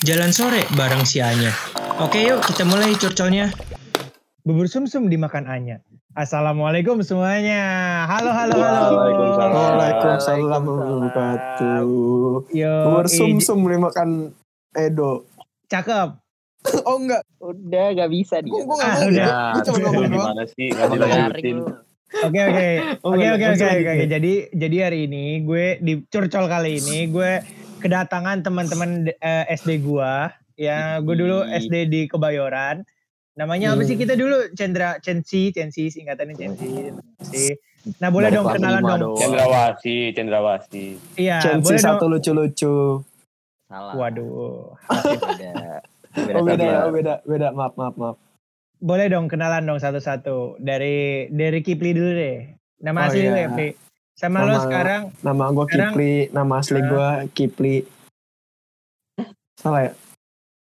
Jalan sore bareng si Anya. Oke yuk kita mulai curcolnya. Bubur sumsum dimakan Anya. Assalamualaikum semuanya. Halo halo halo. Waalaikumsalam. Waalaikumsalam wabarakatuh. Bubur sum-sum dimakan Edo. Cakep. Oh enggak, Udah gak bisa dia. gue gue Ah, gak mau. udah. Gue cuma ngomong doang. gimana sih dilanjutin lu. Oke oke. Oh, Oke iya, oke oke oke. Jadi jadi hari ini gue di curcol kali ini gue kedatangan teman-teman eh, SD gua ya gue dulu. SD di Kebayoran. Namanya apa sih Hmm. kita dulu Cendra Censi Censi singkatannya Censi. Censi. Nah boleh dong kenalan dong. Cendrawasi Cendrawasi Iya boleh dong. satu lucu-lucu. Salah. Waduh. Beda. Oh beda ya, sabar. oh beda, beda. Maaf, maaf, maaf. Boleh dong kenalan dong satu-satu dari dari Kipli dulu deh. Nama Oh, asli iya. ya, Sama lo Nama- sekarang Nama gue Kipli, nama asli gue Kipli. Salah ya?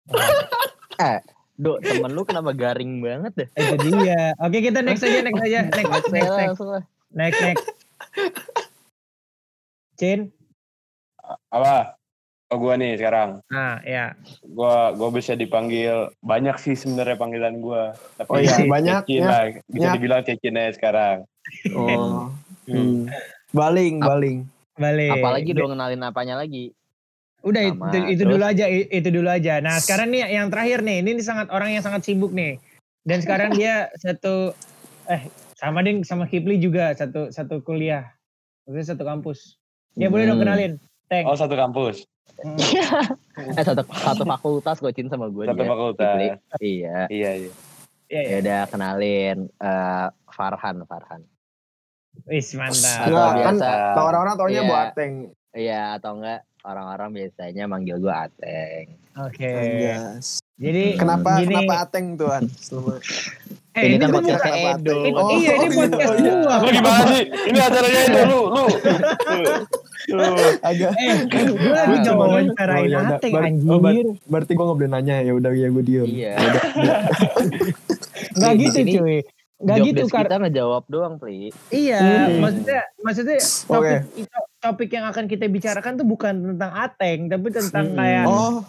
Dok, temen lu kenapa garing banget deh? itu dia. Oke, kita next aja, next aja. Next, next, next, next, next, next. Cin. apa oh gua nih sekarang Nah, ya. gua gua bisa dipanggil banyak sih sebenarnya panggilan gua tapi Oh iya, banyak ya. bisa Ya. dibilang Cecin aja sekarang Oh. Hmm. Baling, baling. Balik. Apalagi dong kenalin apanya lagi? Udah Sama, itu, itu terus? dulu aja, itu dulu aja. Nah, sekarang nih yang terakhir nih, ini, sangat orang yang sangat sibuk nih. Dan sekarang dia satu eh sama ding sama Kipli juga satu satu kuliah. Maksudnya satu kampus. Ya boleh dong Hmm. kenalin. Thank. oh satu kampus Hmm. Eh satu satu fakultas gue Cin sama gue satu dia. fakultas Kipli. Iya. iya iya Ya, Ya udah kenalin eh, Farhan, Farhan. Wis mantap. Atau Enggak, kan orang-orang taunya Iya. Boateng. Iya atau enggak orang-orang biasanya manggil gue Ateng. Oke. Yes. Jadi Kenapa gini, kenapa Ateng tuan? Eh, ini ini kan podcastnya bukan- Edo. ini- Oh, iya ini podcast Oh, iya. gua. lu gimana sih ini acaranya itu lu lu. Agak Eh, gue lagi oh, wawancarain ya udah. Ateng Bar- anjir. oh, berarti gue gak boleh nanya ya udah ya gue diem. Iya. Di gitu cuy. Nggak Job gitu kar kita ngejawab doang, Pri. Iya, Hmm. maksudnya maksudnya topik itu, topik yang akan kita bicarakan tuh bukan tentang Ateng, tapi tentang Hmm. kayak Oh,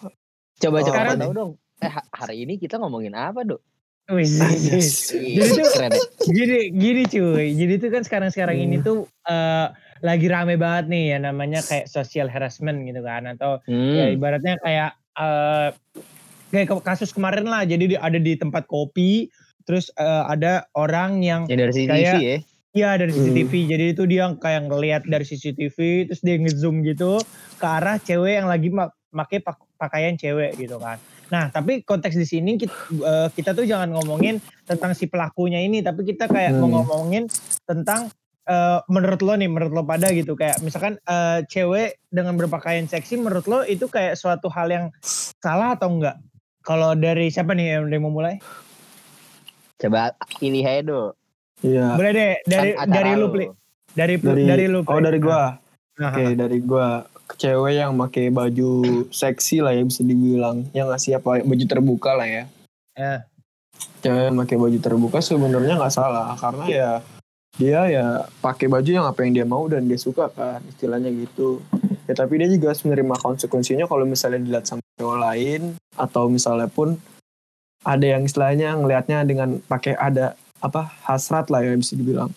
Coba Oh, coba sekarang- tahu dong. Eh ha- hari ini kita ngomongin apa, Dok? Wih. Jadi tuh- keren ya? gini gini cuy. Jadi tuh kan sekarang-sekarang Hmm. ini tuh eh, lagi rame banget nih ya namanya kayak social harassment gitu kan atau ya Hmm. ibaratnya kayak eh kayak kasus kemarin lah. Jadi di- ada di tempat kopi terus eh, ada orang yang Yang dari CCTV Kayak- ya. Iya dari Hmm. CCTV. Jadi itu dia kayak ngelihat dari CCTV terus dia ngezoom gitu ke arah cewek yang lagi ma- pakai pak- pakaian cewek gitu kan. Nah, tapi konteks di sini kita, eh, kita tuh jangan ngomongin tentang si pelakunya ini, tapi kita kayak Hmm. mau ngomongin tentang eh, menurut lo nih, menurut lo pada gitu kayak misalkan eh, cewek dengan berpakaian seksi menurut lo itu kayak suatu hal yang salah atau enggak? Kalau dari siapa nih yang yang mau mulai? Coba pilih aja, Dok. Iya. Boleh deh dari Kan acara dari lu. Pli. Dari Dari, dari lu. Oh dari gua. Nah, Oke dari gua cewek yang pakai baju seksi lah ya bisa dibilang yang ngasih apa baju terbuka lah ya. Ya. Cewek yang pakai baju terbuka sebenarnya nggak salah karena ya dia ya pakai baju yang apa yang dia mau dan dia suka kan istilahnya gitu. Ya tapi dia juga harus menerima konsekuensinya kalau misalnya dilihat sama cewek lain atau misalnya pun ada yang istilahnya ngelihatnya dengan pakai ada apa hasrat lah ya bisa dibilang.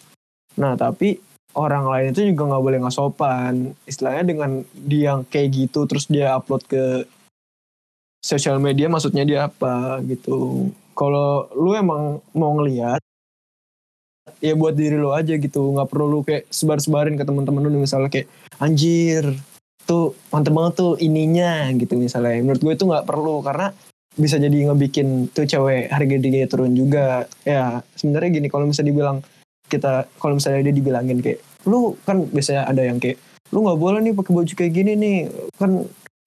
Nah tapi orang lain itu juga nggak boleh nggak sopan. Istilahnya dengan dia yang kayak gitu terus dia upload ke sosial media maksudnya dia apa gitu. Kalau lu emang mau ngeliat ya buat diri lu aja gitu. Nggak perlu lu kayak sebar-sebarin ke teman-teman lu misalnya kayak anjir tuh mantep banget tuh ininya gitu misalnya. Menurut gue itu nggak perlu karena bisa jadi ngebikin tuh cewek harga dirinya turun juga. Ya sebenarnya gini kalau misalnya dibilang kita kalau misalnya dia dibilangin kayak lu kan biasanya ada yang kayak lu nggak boleh nih pakai baju kayak gini nih kan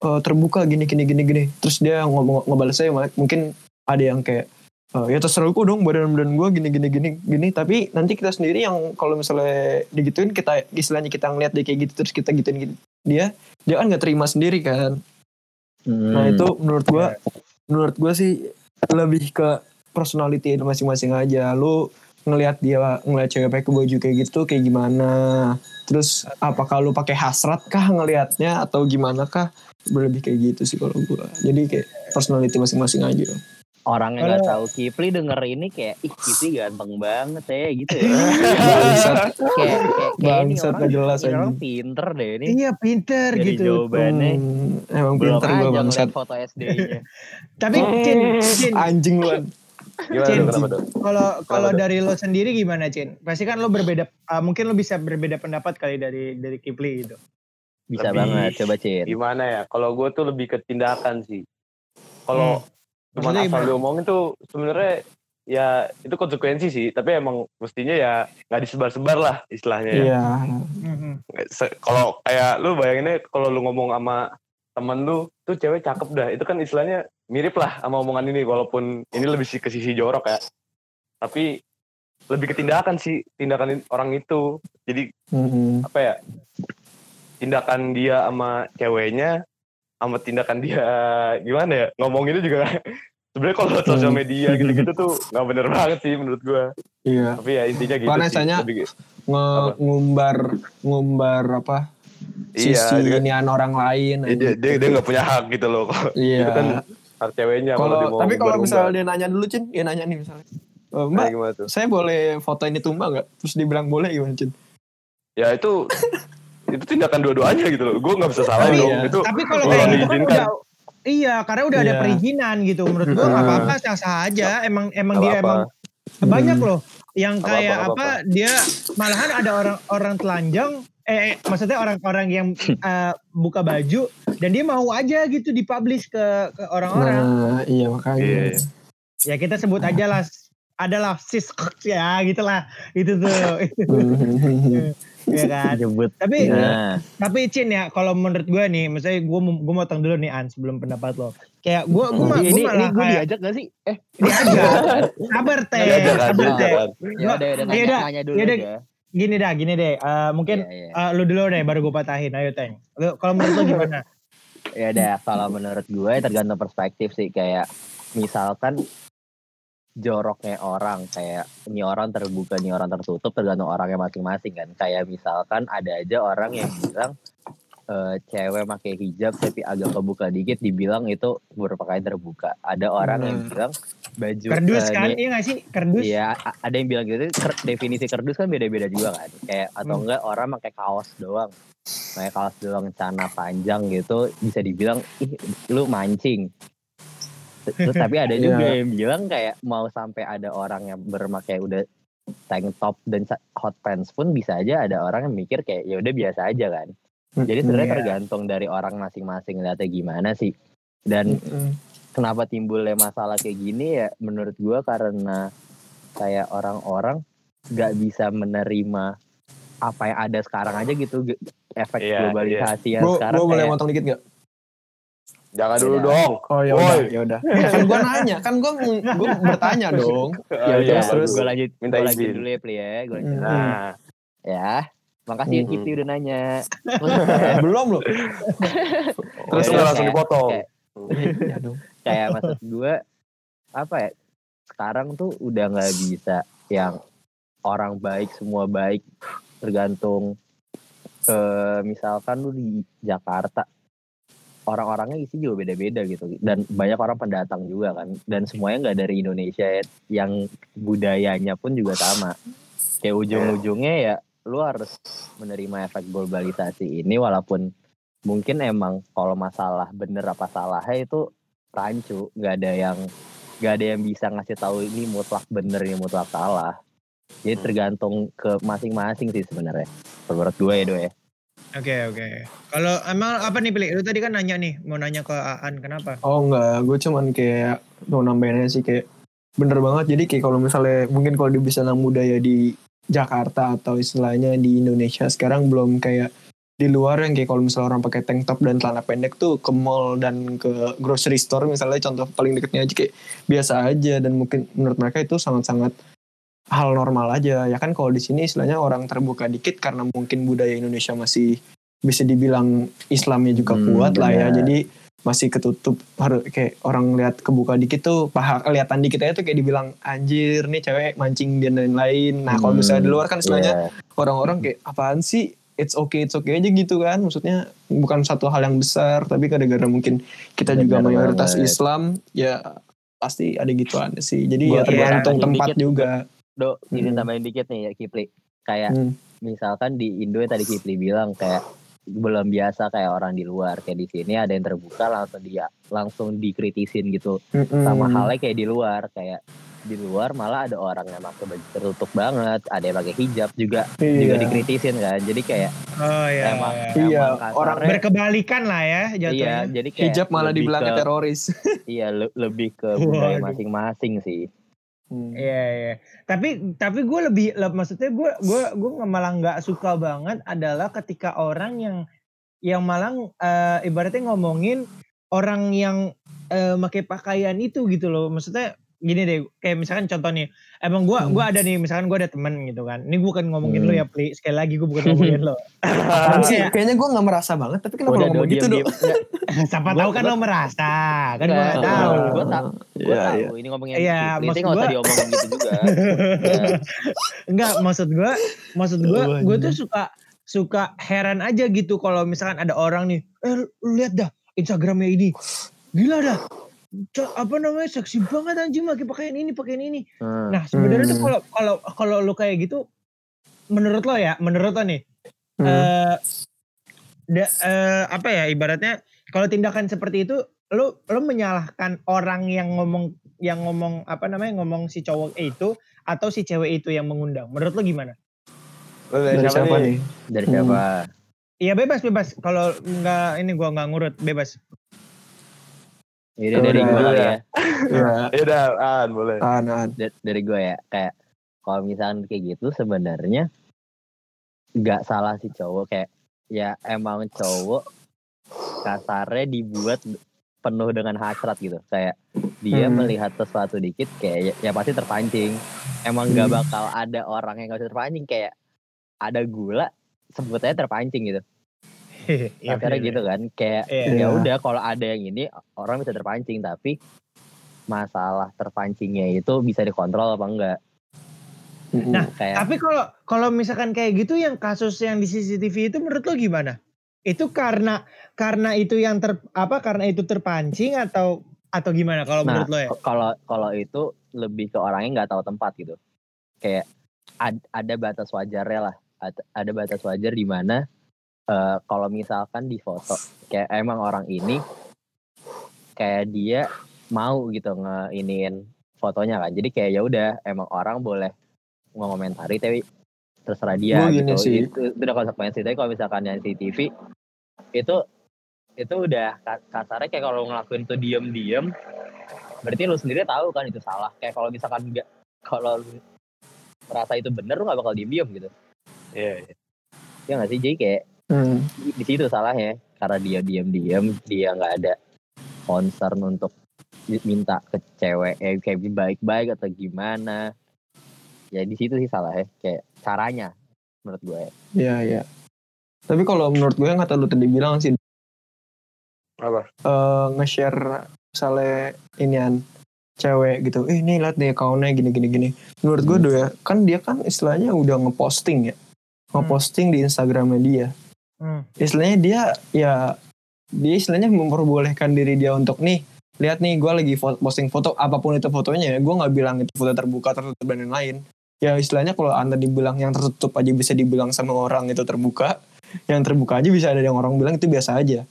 eh, terbuka gini gini gini gini. Terus dia ngomong ngebalas saya mungkin ada yang kayak eh, ya terserah lu dong badan badan gue gini gini gini gini. Tapi nanti kita sendiri yang kalau misalnya digituin kita istilahnya kita ngeliat dia kayak gitu terus kita gituin gitu dia dia kan nggak terima sendiri kan. Hmm. Nah itu menurut gua, menurut gua sih lebih ke personality masing-masing aja. Lu ngelihat dia ngelihat cewek pakai baju kayak gitu kayak gimana? Terus apakah lu pakai hasrat kah ngelihatnya atau gimana kah? lebih kayak gitu sih kalau gue jadi kayak personality masing-masing aja Orang yang nggak tahu Kipli denger ini kayak ih Kipli ganteng banget ya gitu ya. bangsat kayak kayak kayak ini Bangsat, orang, jelas ini orang pinter deh ini. Iya pinter Dari gitu. jawabannya Hmm, emang pinter gue bangsat foto SD-nya. Tapi Cin, Cin, anjing lu Cin. kalau kalau dari lo sendiri gimana Cin? Pasti kan lo berbeda, ah, mungkin lo bisa berbeda pendapat kali dari dari Kipli gitu. Bisa Lebih- banget coba Cin. Gimana ya? Kalau gue tuh lebih ke tindakan sih. Kalau cuma Asal gimana? diomongin tuh sebenarnya ya itu konsekuensi sih. Tapi emang mestinya ya nggak disebar-sebar lah istilahnya. ya. iya Mhm. Se- Kalau kayak lu bayanginnya kalau lu ngomong sama temen lu tuh cewek cakep dah. Itu kan istilahnya mirip lah sama omongan ini. Walaupun ini lebih ke sisi jorok ya. Tapi lebih ke tindakan sih. Tindakan orang itu. Jadi Mhm. apa ya tindakan dia sama ceweknya sama tindakan dia. Gimana ya? Ngomonginnya juga sebenarnya kalau sosial Hmm. media gitu-gitu tuh nggak bener banget sih menurut gua. Iya. Tapi ya intinya gitu Karena sih. Lebih- Nge- ngumbar ngumbar apa? Iya sisi inian orang lain dia dia dia nggak punya hak gitu loh. Iya. itu kan hak ceweknya kalau dia kalau mau tapi kalau misalnya dia nanya dulu Cin. Dia nanya nih misalnya. "Eh, Nah, mbak saya boleh foto ini tuh mbak nggak? Terus dibilang boleh gimana Cin? Ya itu itu tindakan dua-duanya gitu loh gue nggak bisa salah dong iya. itu Tapi kalau kayak gitu kan udah Iya, karena udah ada Iya. perizinan gitu. Menurut gua nggak Hmm. apa-apa, sah-sah aja. Emang emang Nggak dia apa-apa. emang banyak Hmm. loh yang kayak apa-apa, apa, nggak dia malahan ada orang orang telanjang eh, eh, maksudnya orang-orang yang eh, buka baju dan dia mau aja gitu dipublish ke ke orang-orang. nah iya makanya Iya. Ya kita sebut aja lah adalah sis ya gitulah itu tuh Ya kan. Nyebut. Tapi Nah, Tapi Cin ya, kalau menurut gue nih, misalnya gue gue motong dulu nih An sebelum pendapat lo. Kayak gue gue mah ini gue ini malah gue diajak gak sih? Eh, diajak. Sabar teh, sabar teh. ya udah udah Iya nanya, dulu iya aja. Gini dah, gini deh. Eh, mungkin Iya, iya. eh, lu dulu deh, baru gue patahin. Ayo Teng. Lu- Kalau menurut lo gimana? Ya udah kalau menurut gue tergantung perspektif sih kayak misalkan joroknya orang kayak ini orang terbuka ini orang tertutup tergantung orangnya masing-masing kan kayak misalkan ada aja orang yang bilang eh, cewek pakai hijab tapi agak kebuka dikit dibilang itu berpakaian terbuka ada orang yang Hmm. bilang baju Kerdus eh, kan? Iya gak sih? Kerdus. Iya, ada yang bilang gitu. ker- definisi kerdus kan beda-beda juga kan. Kayak atau Hmm. enggak orang pakai kaos doang. Pakai kaos doang celana panjang gitu bisa dibilang ih lu mancing. Terus tapi ada juga Iya. yang bilang kayak mau sampai ada orang yang bermakai udah tank top dan hot pants pun bisa aja ada orang yang mikir kayak ya udah biasa aja kan. Jadi sebenarnya Iya. tergantung dari orang masing-masing lihatnya gimana sih. Dan Hmm. kenapa timbulnya masalah kayak gini ya menurut gua karena kayak orang-orang nggak bisa menerima apa yang ada sekarang aja gitu efek Iya, globalisasi yang Gue sekarang gue boleh kayak motong dikit gak? Jangan dulu Iya. dong Oh ya udah, ya udah. Ya, kan gue nanya, kan gue gue bertanya dong. ya Ah, udah iya, terus, terus. gue lanjut Minta gue lanjut izin. dulu ya Pli ya gue lanjut. Hmm. nah ya makasih ya Hmm. Kipti udah nanya Belum loh. terus Ya, nggak langsung dipotong kayak- Ya dong. kayak maksud gue apa ya sekarang tuh udah nggak bisa yang orang baik semua baik tergantung eh misalkan lu di Jakarta orang-orangnya isi juga beda-beda gitu. Dan banyak orang pendatang juga kan. Dan semuanya nggak dari Indonesia. Ya, yang budayanya pun juga sama. Kayak ujung-ujungnya ya lu harus menerima efek globalisasi ini walaupun mungkin emang kalau masalah bener apa salahnya itu rancu. Nggak ada yang nggak ada yang bisa ngasih tahu ini mutlak bener ini mutlak salah. Jadi tergantung ke masing-masing sih sebenarnya. Menurut gue ya do ya Oke oke. Kalau emang apa nih Pili? Lu tadi kan nanya nih, mau nanya ke Aan kenapa? Oh enggak, gue cuman kayak mau nambahin sih kayak bener banget. Jadi kayak kalau misalnya mungkin kalau di busana budaya di Jakarta atau istilahnya di Indonesia sekarang belum kayak di luar yang kayak kalau misalnya orang pakai tank top dan celana pendek tuh ke mall dan ke grocery store misalnya contoh paling dekatnya aja kayak biasa aja dan mungkin menurut mereka itu sangat-sangat hal normal aja. Ya kan kalau di sini istilahnya orang terbuka dikit karena mungkin budaya Indonesia masih bisa dibilang Islamnya juga Hmm, kuat lah ya. jadi masih ketutup harus kayak orang lihat kebuka dikit tuh paha kelihatan dikit aja tuh kayak dibilang anjir nih cewek mancing dan lain-lain. Nah kalau Hmm, misalnya di luar kan istilahnya Iya. orang-orang kayak apaan sih? It's okay it's okay aja gitu kan. Maksudnya bukan satu hal yang besar tapi kadang-kadang mungkin kita juga Benar mayoritas banget. Islam ya pasti ada gituan sih. Jadi Gua ya tergantung tambahin tempat dikit. juga Do, ini Hmm. tambahin dikit nih ya Kipli. Kayak Hmm. misalkan di Indo yang tadi Kipli bilang kayak belum biasa kayak orang di luar kayak di sini ada yang terbuka langsung dia langsung dikritisin gitu Mm-mm. sama halnya kayak di luar kayak di luar malah ada orang yang pakai baju tertutup banget ada yang pakai hijab juga Iya. juga dikritisin kan jadi kayak Oh iya. emang, iya. Iya, emang kasarnya- orang Berkebalikan lah ya iya jatuhnya. jadi kayak hijab malah dibilang teroris iya le- lebih ke budaya masing-masing sih Hmm. Iya iya. Tapi tapi gue lebih le- maksudnya gue gue gue malah nggak suka banget adalah ketika orang yang yang malah eh, ibaratnya ngomongin orang yang eh, pakai pakaian itu gitu loh. Maksudnya gini deh, kayak misalkan contoh nih, emang gue Hmm. gua ada nih, misalkan gue ada temen gitu kan. Ini gue bukan ngomongin Hmm. lu ya, Pli. Sekali lagi gue bukan ngomongin lo. Sih? Kayak, kayaknya gue nggak merasa banget tapi kenapa lo ngomong gitu dong siapa Gua- tahu kan gua- lo merasa, kan gue Nggak, nggak tahu. Gua tak- gue Iya, tahu iya. ini ngomongin Iya, Kipli maksud nggak usah gua- diomongin gitu juga Ya. Enggak, maksud gue, maksud gue, gue tuh suka suka heran aja gitu kalau misalkan ada orang nih, eh lihat dah Instagramnya ini, gila dah, Co- apa namanya seksi banget anjing pakai pakaian ini, pakaian ini. Hmm. Nah sebenarnya tuh Hmm. kalau kalau kalau lu kayak gitu, menurut lo ya, menurut lo nih, Hmm. eh da- eh, apa ya ibaratnya kalau tindakan seperti itu, lu lu menyalahkan orang yang ngomong yang ngomong apa namanya ngomong si cowok itu atau si cewek itu yang mengundang. Menurut lo gimana? Lu dari dari siapa, siapa nih? dari siapa Iya bebas bebas. Kalau nggak ini gua nggak ngurut bebas. Ini dari gue ya ya Ya udah, An, boleh. tahan. Da- dari gue ya kayak kalau misalnya kayak gitu sebenarnya nggak salah si cowok kayak ya emang cowok kasarnya dibuat penuh dengan hasrat gitu kayak dia Hmm. melihat sesuatu dikit kayak ya, ya pasti terpancing emang nggak Hmm. bakal ada orang yang gak bisa terpancing kayak ada gula sebetulnya terpancing gitu Iya, bener, gitu kan kayak Iya. ya Iya. udah kalau ada yang ini orang bisa terpancing tapi masalah terpancingnya itu bisa dikontrol apa enggak. Nah, kayak Tapi kalau kalau misalkan kayak gitu yang kasus yang di CCTV itu menurut lo gimana? Itu karena karena itu yang ter apa karena itu terpancing atau atau gimana kalau Nah, menurut lo ya? kalau kalau itu lebih ke orangnya nggak tahu tempat gitu kayak ad- ada batas wajarnya lah Ad- ada batas wajar di mana eh, kalau misalkan di foto kayak emang orang ini kayak dia mau gitu ngeiniin fotonya kan. Jadi kayak ya udah emang orang boleh ngomentari tapi terserah dia gini gitu. sih. itu, itu udah konsekuensi tapi kalau misalkan yang CCTV itu itu udah ka- kasarnya kayak kalau ngelakuin tuh diem-diem berarti lu sendiri tahu kan itu salah. Kayak kalau misalkan enggak kalau lu merasa itu bener lu gak bakal diem diem gitu. Iya, iya. ya nggak sih? Jadi kayak Hmm. di, situ salahnya karena dia diem diem dia nggak ada concern untuk minta ke cewek eh, kayak baik baik atau gimana ya di situ sih salahnya kayak caranya menurut gue Iya iya. Tapi kalau menurut gue yang kata lu tadi bilang sih Apa? eh, nge-share misalnya inian cewek gitu. Eh ini liat deh accountnya gini gini gini. Menurut gue Hmm. tuh ya kan dia kan istilahnya udah ngeposting ya. Ngeposting di Instagramnya dia. Hmm. Istilahnya dia ya dia istilahnya memperbolehkan diri dia untuk nih lihat nih gue lagi fo- posting foto apa pun itu fotonya ya gue nggak bilang itu foto terbuka tertutup dan lain-lain ya istilahnya kalau anda dibilang yang tertutup aja bisa dibilang sama orang itu terbuka yang terbuka aja bisa ada yang orang bilang itu biasa aja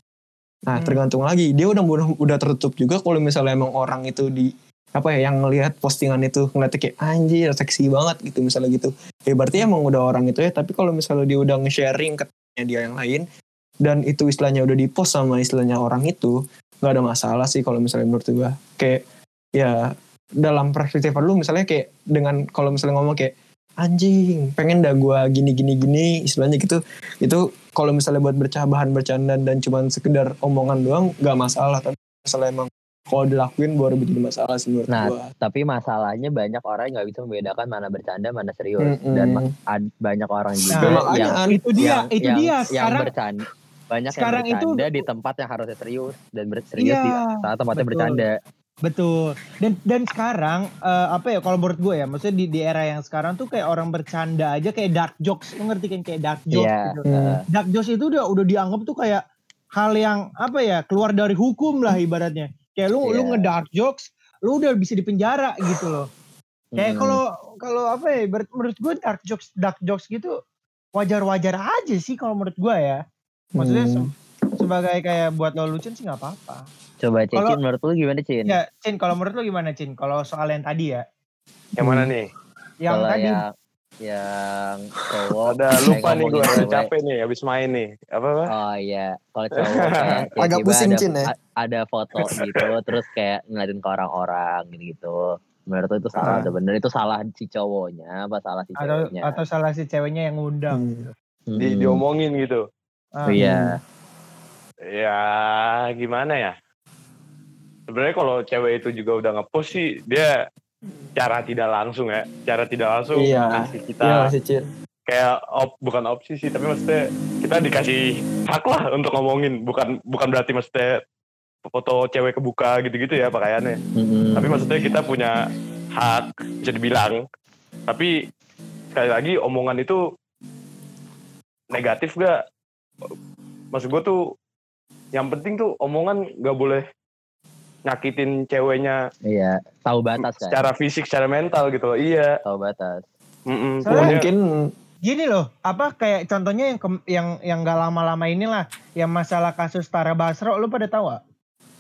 nah Hmm. tergantung lagi dia udah udah, udah tertutup juga kalau misalnya emang orang itu di apa ya yang ngelihat postingan itu ngeliatnya kayak anjir seksi banget gitu misalnya gitu ya berarti emang udah orang itu ya tapi kalau misalnya dia udah nge-sharing ke dia yang lain. Dan itu istilahnya udah di post sama istilahnya orang itu nggak ada masalah sih kalau misalnya menurut gua. Kayak ya dalam perspektif lu misalnya kayak dengan kalau misalnya ngomong kayak anjing pengen dah gua gini gini gini istilahnya gitu. Itu kalau misalnya buat bercah bahan bercanda dan cuman sekedar omongan doang nggak masalah. Tapi misalnya emang kalau dilakuin baru jadi masalah sih menurut Nah, gua tapi masalahnya banyak orang yang nggak bisa membedakan mana bercanda mana serius Mm-mm. dan ma- ad- banyak orang juga Nah, yang kan Itu dia, yang, itu yang, dia. yang Sekarang bercanda banyak sekarang yang itu- bercanda di tempat yang harusnya serius dan serius Iya, di saat tempatnya betul. bercanda Betul. Dan dan sekarang eh, apa ya kalau menurut gue ya, maksudnya di, di era yang sekarang tuh kayak orang bercanda aja kayak dark jokes, lu ngerti kan kayak dark jokes Iya. gitu. Hmm. Dark jokes itu udah udah dianggap tuh kayak hal yang apa ya keluar dari hukum lah ibaratnya. Kayak lu lu Iya. nge-dark jokes, lu udah bisa dipenjara gitu loh. Kayak Hmm. kalau kalau apa ya menurut gue dark jokes dark jokes gitu wajar-wajar aja sih kalau menurut gue ya. Maksudnya Hmm. se- sebagai kayak buat lo lucu sih nggak apa-apa. Coba Kalau- Cin, menurut lu gimana Cin? Ya, Cin, kalau menurut lo gimana, Cin? Kalau soal yang tadi ya, Yang mana nih? yang Kalau tadi yang yang cowok Ada kayak lupa nih gue, cewek. capek nih habis main nih. Apa apa? Oh iya, kalau cowok kayak Agak pusing, ada, Cin, ya? ada foto gitu, terus kayak ngeliatin ke orang-orang gitu. Menurut lu itu salah Ah. bener? Itu salah si cowoknya apa salah si atau ceweknya? atau salah si ceweknya yang ngundang. Hmm. Di, Hmm. diomongin gitu. Ah, Iya. Ya gimana ya? Sebenarnya kalau cewek itu juga udah ngepost sih dia cara tidak langsung ya, cara tidak langsung Iya. kasih kita Iya masih Cin. kayak op, bukan opsi sih, tapi maksudnya kita dikasih hak lah untuk ngomongin, bukan bukan berarti maksudnya foto cewek kebuka gitu-gitu ya pakaiannya. Mm-mm. Tapi maksudnya kita punya hak bisa dibilang. Tapi sekali lagi omongan itu negatif gak? Maksud gue tuh yang penting tuh omongan gak boleh nyakitin ceweknya Iya, tahu batas kan? secara fisik, secara mental gitu loh. Iya. Tahu batas. Mm-mm. Soalnya Mungkin Gini loh, apa kayak contohnya yang kem- yang yang nggak lama-lama inilah, yang masalah kasus Tara Basro, lu pada tahu gak?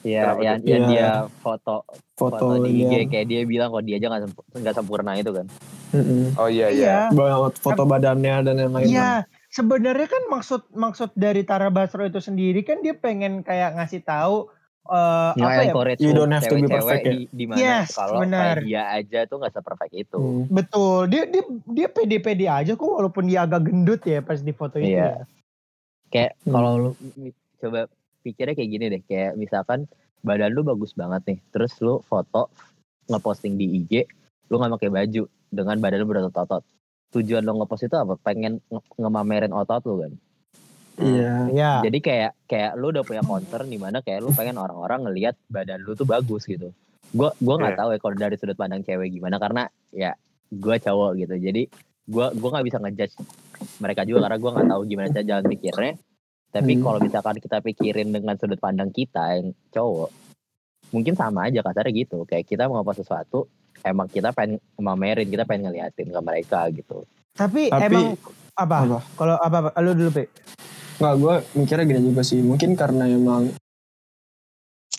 Iya, yang, yang Iya. dia foto foto, foto di IG dia. kayak dia bilang kalau dia aja nggak semp- sempurna itu kan. Mm-mm. Oh iya iya. Bawa foto badannya dan yang lain. Iya, sebenarnya kan maksud maksud dari Tara Basro itu sendiri kan dia pengen kayak ngasih tahu eh, Nggak apa ya? encourage You don't have to be perfect ya? di, di mana Yes, kalau dia aja tuh nggak seperfect itu. Hmm. Betul, dia dia dia pede-pede aja kok walaupun dia agak gendut ya pas di foto itu. Iya. ya. Kayak Hmm. kalau lu coba pikirnya kayak gini deh, kayak misalkan badan lu bagus banget nih, terus lu foto ngeposting di IG, lu nggak pakai baju dengan badan lu berotot-otot. Tujuan lu ngepost itu apa? Pengen nge- ngemamerin otot lu kan. Iya. Iya. Jadi kayak kayak lu udah punya concern di mana kayak lu pengen orang-orang ngelihat badan lu tuh bagus gitu. Gua gua nggak Iya. tahu ya kalau dari sudut pandang cewek gimana karena ya gua cowok gitu. Jadi gua gua nggak bisa ngejudge mereka juga karena gua nggak tahu gimana cara jalan pikirnya. Tapi Hmm. kalau misalkan kita pikirin dengan sudut pandang kita yang cowok, mungkin sama aja kasarnya gitu. Kayak kita mau apa sesuatu, emang kita pengen mamerin, kita pengen ngeliatin ke mereka gitu. Tapi, Tapi- emang apa? Apa? Kalau apa, apa? Lu dulu, Pe. Nggak, gue mikirnya gini juga sih. Mungkin karena emang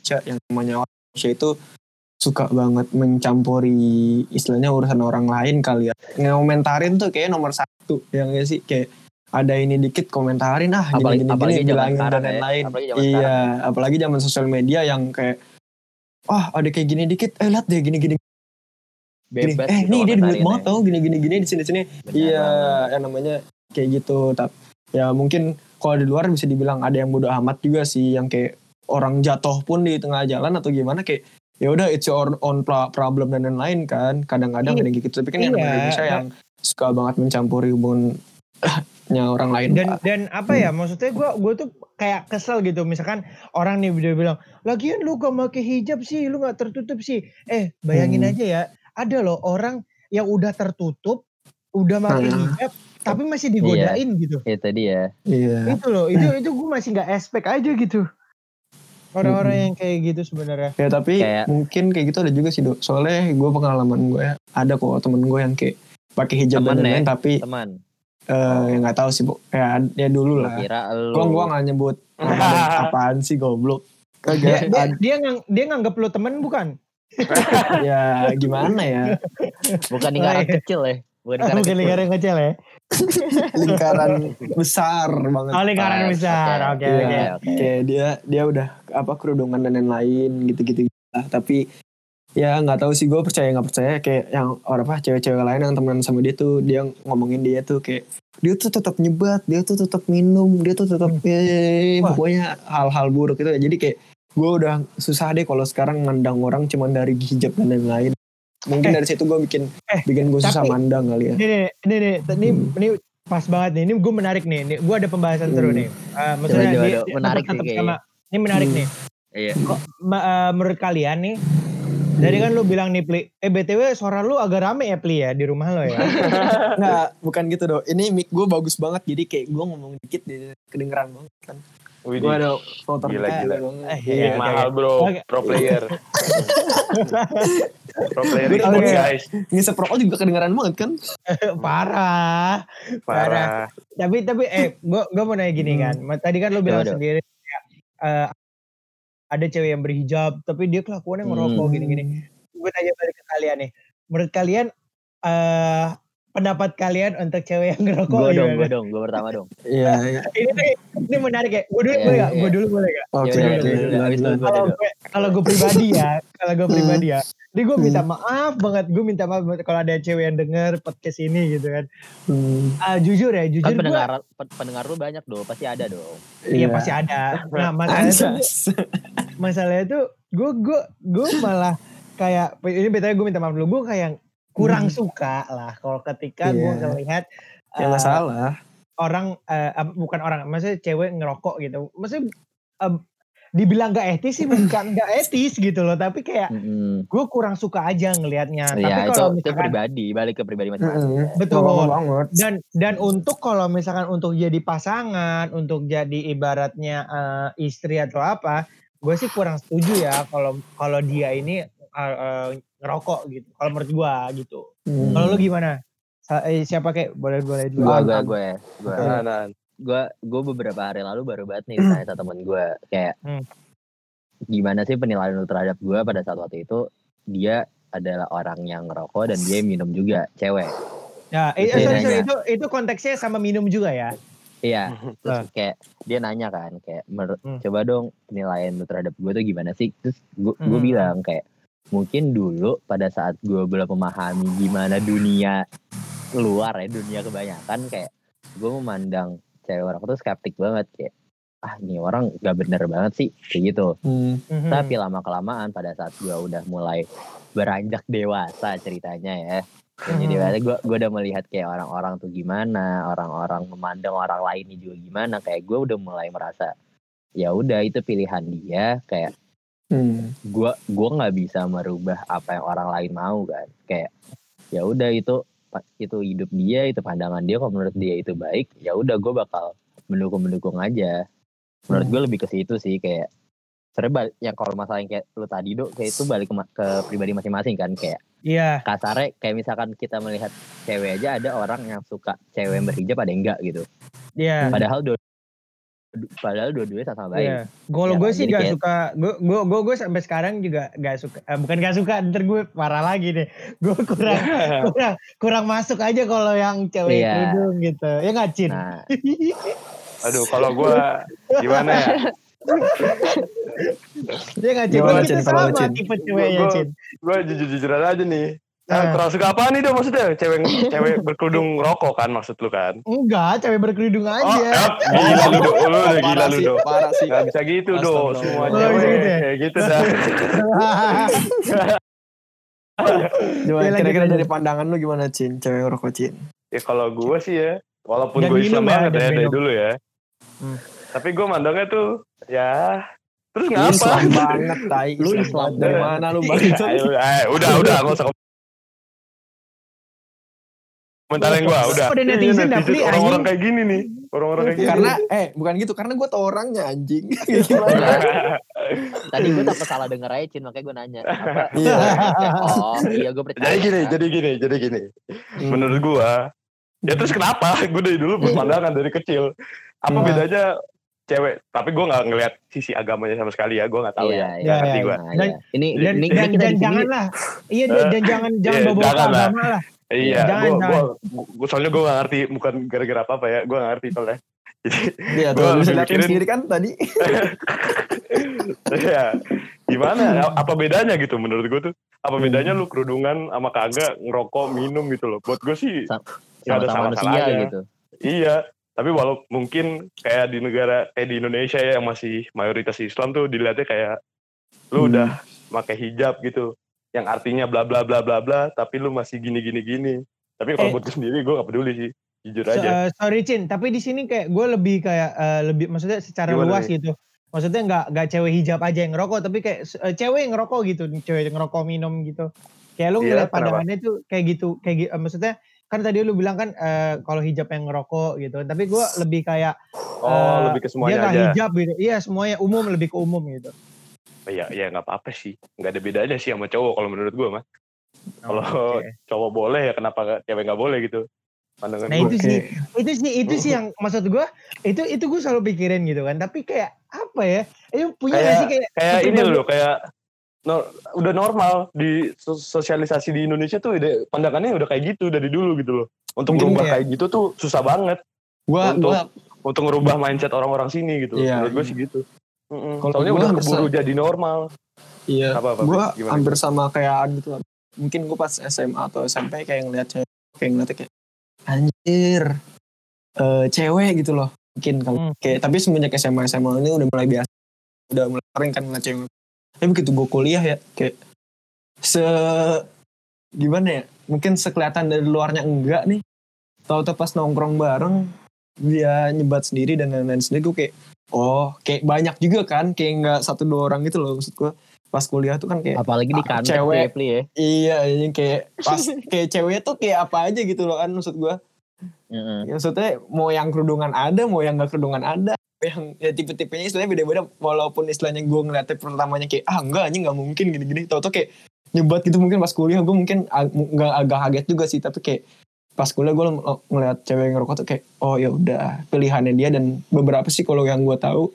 Ca- yang namanya Indonesia itu suka banget mencampuri istilahnya urusan orang lain kali ya. Ngomentarin tuh kayak nomor satu. Yang gak sih? Kayak ada ini dikit komentarin ah gini Apalagi- gini apalagi gini bilangin sekarang dan ya. lain-lain. Apalagi zaman Iya, apalagi zaman sosial media yang kayak ah ada kayak gini dikit, eh lihat deh gini gini gini. Bebas Eh gitu nih dia duit banget tau gini gini gini di sini sini. Iya, yang namanya kayak gitu. Tapi ya mungkin kalau di luar bisa dibilang ada yang bodoh amat juga sih yang kayak orang jatuh pun di tengah jalan atau gimana kayak ya udah it's your own pro- problem dan lain-lain kan. Kadang-kadang ada yang gitu. Tapi kan yang Iya. Indonesia yang suka banget mencampuri hubungannya orang lain. Dan Pak. dan apa ya? Maksudnya gue gue tuh kayak kesel gitu. Misalkan orang nih dia bilang, lagian lu gak pakai hijab sih, lu gak tertutup sih. Eh bayangin Hmm. aja ya, ada loh orang yang udah tertutup, udah pakai Hmm. hijab, tapi masih digodain gitu. Itu dia. Iya. Itu loh, itu itu gue masih nggak expect aja gitu. Orang-orang yang kayak gitu sebenarnya. Ya tapi Kayak- mungkin kayak gitu ada juga sih dok. Soalnya gue pengalaman gue ya, ada kok temen gue yang kayak pakai hijab Temen dan ya? lain-lain tapi Teman, eh ya nggak tahu sih bu. Ya, ya dulu lah. kira lu. Gua gua nggak nyebut apaan sih goblok. Dia Kagak dia dia, ngang, dia nganggap lu temen bukan? ya gimana ya bukan lingkaran Oh, iya. kecil ya. Bukan lingkaran Bukan kecil. lingkaran kecil ya. lingkaran besar banget. Oh lingkaran Ah, besar. Oke Iya. oke. oke. Kayak dia dia udah apa kerudungan dan lain-lain gitu-gitu lah. Tapi ya nggak tahu sih gue percaya nggak percaya kayak yang orang apa cewek-cewek lain yang temenan sama dia tuh dia ngomongin dia tuh kayak dia tuh tetap nyebat dia tuh tetap minum dia tuh tetap eh, Wah. pokoknya hal-hal buruk itu ya jadi kayak gue udah susah deh kalau sekarang mandang orang cuman dari hijab dan lain-lain mungkin Eh. dari situ gue bikin Eh, bikin gue susah mandang kali ya Ini nih, ini nih, ini, Hmm. ini pas banget nih. Ini gue menarik nih. Ini gue ada pembahasan seru Hmm. nih. Uh, maksudnya Coba, dia- Menarik tetap sih sama. Ini menarik Hmm. nih. Iya. Kok ma- uh, menurut kalian nih Jadi kan lu bilang nih Pli, eh BTW suara lu agak rame ya Pli ya di rumah lo ya. Nggak, bukan gitu dong. Ini mic gue bagus banget, jadi kayak gue ngomong dikit dia kedengeran banget kan. Gue ada filter Gila, gila. Eh, Iya, Iya, mahal bro, pro player. pro player itu guys, Ngisep rokok juga kedengeran banget kan. Parah. parah. Tapi tapi eh gua gua mau nanya gini Hmm. kan. Ma- Tadi kan lu bilang sendiri kayak, eh, ada cewek yang berhijab tapi dia kelakuannya ngerokok Hmm. gini-gini. Gue tanya balik ke kalian nih. Menurut kalian eh pendapat kalian untuk cewek yang ngerokok Gue dong, gue dong, gue pertama dong. Iya, iya. ini, menarik ya. Gue dulu Iya, boleh gak? iya. Gue dulu boleh gak? Oke, oke. Kalau gue pribadi ya, kalau gue Hmm. pribadi ya, ini gue minta Hmm. maaf banget. Gue minta maaf kalau ada cewek yang denger podcast ini gitu kan. Ah, jujur ya, jujur Kan pendengar pen- pendengar lu banyak dong, pasti ada dong. Iya pasti ada. Nah masalahnya tuh, masalahnya tuh gue gue gue malah kayak ini betulnya gue minta maaf dulu gue kayak kurang Hmm. suka lah kalau ketika gue Iya. ngelihat Ya eh, salah. orang eh, bukan orang maksudnya cewek ngerokok gitu maksudnya eh, dibilang gak etis sih bukan gak etis gitu loh tapi kayak Mm-mm. gue kurang suka aja ngelihatnya tapi Iya, itu, kalau itu misalkan pribadi, balik ke pribadi masing-masing. Heeh. betul banget. dan dan untuk kalau misalkan untuk jadi pasangan untuk jadi ibaratnya eh, istri atau apa gue sih kurang setuju ya kalau kalau dia ini eh, eh, ngerokok gitu kalau menurut gue gitu. Hmm. kalau lu gimana? Sa- eh, siapa kayak boleh boleh dulu. Gue, Gua- gue, gue, gue, Nah, nah. gue, gue beberapa hari lalu baru banget nih ditanya sama temen gue kayak Hmm. gimana sih penilaian lu terhadap gue pada saat waktu itu? Dia adalah orang yang ngerokok dan dia minum juga cewek. Ya eh, sorry, sorry, itu itu konteksnya sama minum juga ya? Iya. Terus kayak dia nanya kan kayak "Menurut- Hmm. coba dong penilaian lu terhadap gue tuh gimana sih? Terus gue gue Hmm. bilang kayak mungkin dulu pada saat gue belum memahami gimana dunia luar ya dunia kebanyakan kayak gue memandang cewek orang tuh skeptik banget kayak ah ini orang gak bener banget sih kayak gitu Hmm. Mhm. tapi lama kelamaan pada saat gue udah mulai beranjak dewasa ceritanya ya dan jadi gue gue udah melihat kayak orang-orang tuh gimana orang-orang memandang orang lainnya juga gimana kayak gue udah mulai merasa ya udah itu pilihan dia kayak Hmm. gue gue nggak bisa merubah apa yang orang lain mau kan. Kayak ya udah itu itu hidup dia itu pandangan dia. Kalau menurut dia itu baik ya udah gue bakal mendukung mendukung aja. Menurut gue lebih ke situ sih kayak bal- yang kalau masalah yang kayak lu tadi dok kayak itu balik ke, ke pribadi masing-masing kan. Kayak iya. kasarnya kayak misalkan kita melihat cewek aja ada orang yang suka cewek yang berhijab ada yang enggak gitu. Iya. Padahal dua padahal dua-duanya sama-sama baik Iya. Kalau Ya gue kan, sih gak kayak- suka, gue gue gue gue sampai sekarang juga gak suka, eh, bukan gak suka, ntar gue parah lagi deh. Gue kurang kurang kurang masuk aja kalau yang cewek Iya. kerudung gitu, ya nggak Cin? nah Aduh, kalau gua gimana ya? Dia nggak Cin? Gimana, Kan kita sama Cin? tipe ceweknya Cin. Gue jujur-jujuran aja nih. Nah, kurang suka apa nih dong maksudnya? Cewek cewek berkerudung rokok kan maksud lu kan? Enggak, cewek berkerudung Oh, aja. eh, gila lu do, lu udah gila Parah lu sih, do. parah sih. Gak bisa gitu do, Astagfirullah. semua Oh, cewek gitu ya? gitu dah. Coba Ya, lanjut, kira-kira dari pandangan lu gimana Cin? Cewek rokok Cin? Ya kalau gue sih ya, walaupun gue Islam ya, banget ya dari dulu ya. Hmm. Tapi gue mandangnya tuh ya terus ngapa? Islam banget, tai. Lu Islam banget. dari mana lu Ayo, bangsa? ayo, udah udah gak usah komentarin gue udah. Udah netizen Iya, dah, Pli, orang-orang kayak gini nih, orang-orang kayak gini. Karena eh bukan gitu, karena gue tau orangnya anjing. Gimana? tadi gue takut salah denger aja Cin makanya gue nanya apa Iya. oh iya gue percaya jadi gini, jadi gini, jadi gini. Menurut gua, ya terus kenapa? Gue dari dulu berpandangan dari kecil. Apa Hmm. bedanya cewek? Tapi gue nggak ngelihat sisi agamanya sama sekali ya. Gue nggak tahu Iya, ya. iya. Ngerti Iya, gue. Dan- iya. ini Dan, ini, dan, dan di sini jangan lah, iya dan, dan jangan jangan Iya, bawa bawa agama lah. Iya, Jangan, gue, jangan. gue, soalnya gue nggak ngerti, bukan gara-gara apa apa ya. Gue nggak ngerti soalnya. Jadi, Iya Gua tuh, lu bisa liatin mikirin- sendiri kan tadi. ya gimana? Apa bedanya gitu menurut gue tuh? Apa bedanya lu kerudungan sama kagak ngerokok, minum gitu loh? Buat gue sih Sa- nggak ada salah-salahnya. gitu Iya, tapi walau mungkin kayak di negara kayak di Indonesia ya yang masih mayoritas Islam tuh dilihatnya kayak lu Hmm. udah pakai hijab gitu, yang artinya bla bla bla bla bla, tapi lu masih gini gini gini. Tapi kalau Eh. buat gue sendiri gue gak peduli sih, jujur So- aja. eh, sorry Cin, tapi di sini kayak gue lebih kayak eh, lebih maksudnya secara Gimana luas nih? gitu. Maksudnya nggak nggak cewek hijab aja yang ngerokok, tapi kayak eh, cewek yang ngerokok gitu, cewek yang ngerokok minum gitu. Kayak lu Iya, ngeliat kenapa? pandangannya tuh kayak gitu, kayak gitu. maksudnya kan tadi lu bilang kan eh, kalau hijab yang ngerokok gitu, tapi gua lebih kayak Oh, eh, lebih ke dia semuanya nggak aja. hijab gitu. Iya semuanya umum lebih ke umum gitu. Iya, iya nggak apa-apa sih. Nggak ada bedanya sih sama cowok kalau menurut gua mah. Kalau Oh, Oke. cowok boleh ya kenapa cewek nggak boleh gitu? Pandangan Nah gua. itu sih, itu sih, itu sih yang maksud gua, itu itu gue selalu pikirin gitu kan. Tapi kayak apa ya? Itu punya Kayak- nggak sih kayak kayak ini loh kayak no- udah normal di sos- sosialisasi di Indonesia tuh udah pandangannya udah kayak gitu dari dulu gitu loh untuk Mungkin merubah ya. kayak gitu tuh susah banget Gua Untuk- gua untuk ngerubah mindset orang-orang sini gitu Iya, menurut gue iya. sih gitu Mm-mm. Kalau soalnya gua udah keburu jadi normal iya. apa apa Gua gimana? hampir sama kayak Adi gitu. Mungkin gua pas SMA atau SMP kayak ngeliat cewek kayak ngeliatnya kayak anjir eh, cewek gitu loh. Mungkin kalau Hmm. kayak tapi semenjak SMA SMA ini udah mulai biasa. Udah mulai sering kan ngeliat cewek. Tapi begitu gue kuliah ya kayak se gimana ya? Mungkin sekelihatan dari luarnya enggak nih. Tahu-tahu pas nongkrong bareng dia nyebat sendiri dan lain-lain sendiri gue kayak oh kayak banyak juga kan kayak nggak satu dua orang gitu loh maksud gue pas kuliah tuh kan kayak Apalagi di kantor cewek. ya, ya. iya ini kayak pas kayak cewek tuh kayak apa aja gitu loh kan maksud gue Heeh. maksudnya mau yang kerudungan ada mau yang nggak kerudungan ada yang ya tipe-tipenya istilahnya beda-beda walaupun istilahnya gue ngeliatnya pertamanya kayak ah enggak anjing nggak mungkin gini-gini tau-tau kayak nyebat gitu mungkin pas kuliah gue mungkin ag- nggak agak kaget juga sih tapi kayak pas kuliah gue ngeliat cewek yang ngerokok tuh kayak oh ya udah pilihannya dia. Dan beberapa sih kalau yang gue tahu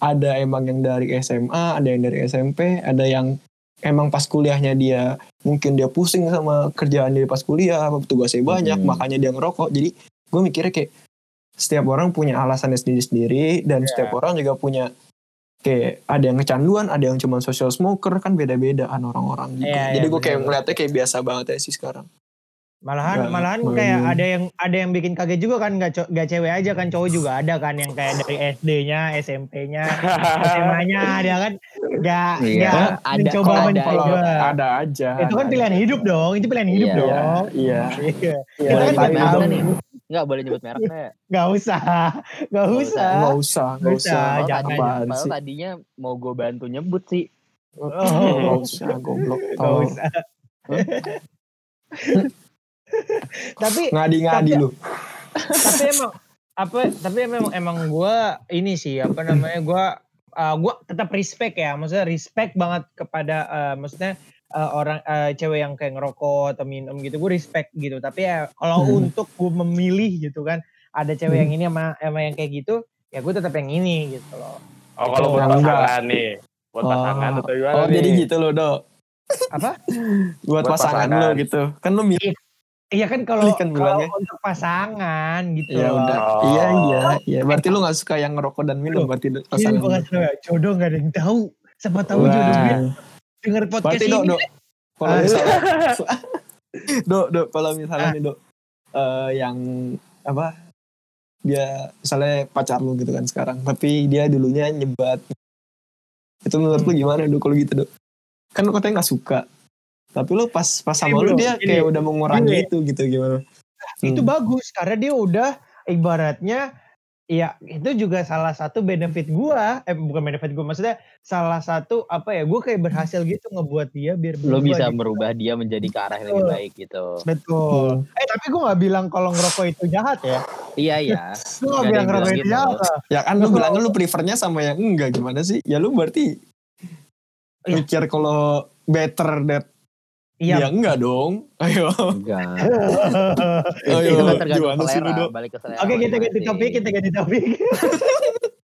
ada emang yang dari SMA ada yang dari SMP ada yang emang pas kuliahnya dia mungkin dia pusing sama kerjaan dia pas kuliah tugasnya banyak Hmm. makanya dia ngerokok. Jadi gue mikirnya kayak setiap orang punya alasannya sendiri-sendiri dan Iya. setiap orang juga punya kayak ada yang kecanduan ada yang cuma social smoker kan beda-beda kan orang-orang juga Iya, jadi iya, gue kayak ngeliatnya kayak biasa banget ya sih sekarang Malahan Nggak, malahan kayak ada yang ada yang bikin kaget juga kan nggak co- nggak cewek aja kan cowok juga ada kan yang kayak dari SD-nya, SMP-nya, SMA-nya ada kan nggak Iya. nggak Ada, mencoba ada mencoba. aja. ada aja Itu kan ada pilihan aja. hidup dong, itu pilihan hidup Iya. dong. iya Iya. iya Kita kan tahu. merek nih. Enggak boleh nyebut merek nggak? Nggak usah, nggak Nggak usah. nggak usah nggak Nggak usah jangan. padahal sih tadinya mau gue bantu nyebut sih. Oh. nggak usah goblok Nggak tolong usah. Tapi ngadi-ngadi lu. tapi emang apa tapi emang emang gue ini sih apa namanya gue uh, gue tetap respect ya. Maksudnya respect banget kepada uh, maksudnya uh, orang uh, cewek yang kayak ngerokok atau minum gitu gue respect gitu. Tapi ya kalau Hmm. untuk gue memilih gitu kan ada cewek yang ini sama, sama yang kayak gitu ya gue tetap yang ini gitu loh. Oh kalau buat Enggak. pasangan nih. Buat pasangan Oh. atau gimana oh nih? jadi gitu loh dok. Apa? Buat, Buat pasangan, pasangan. lo gitu. Kan lo milih iya kan kalau kan kalau bilangnya. untuk pasangan gitu ya udah Oh. iya iya iya berarti lu nggak suka yang ngerokok dan minum berarti pasangan gue lu. kasih tau ya, jodoh gak ada yang tahu. Siapa tahu Wah. jodohnya denger podcast berarti ini. dok dok kalau misalnya dok dok kalau misalnya nih dok eh, yang apa dia misalnya pacar lu gitu kan sekarang tapi dia dulunya nyebat itu menurut lu gimana dok kalau gitu dok kan lu katanya nggak suka tapi lu pas pas sama Ini, lu bro, dia ini. kayak udah mengurangi Ini. itu gitu gimana itu Hmm. bagus karena dia udah ibaratnya ya itu juga salah satu benefit gua eh bukan benefit gua maksudnya salah satu apa ya gua kayak berhasil gitu ngebuat dia biar Lo bisa gitu. merubah dia menjadi ke arah yang lebih baik gitu. betul eh tapi gua nggak bilang kalau ngerokok itu jahat ya Iya iya. gua nggak bilang ngerokok bilang itu gitu. jahat ya kan lu Betul. bilangnya lu prefernya sama yang enggak gimana sih ya lu berarti Iya. mikir kalau better that iya ya enggak dong ayo Enggak. Ayo, itu kan tergantung sih balik ke selera. Oke kita ganti topik, kita ganti topik.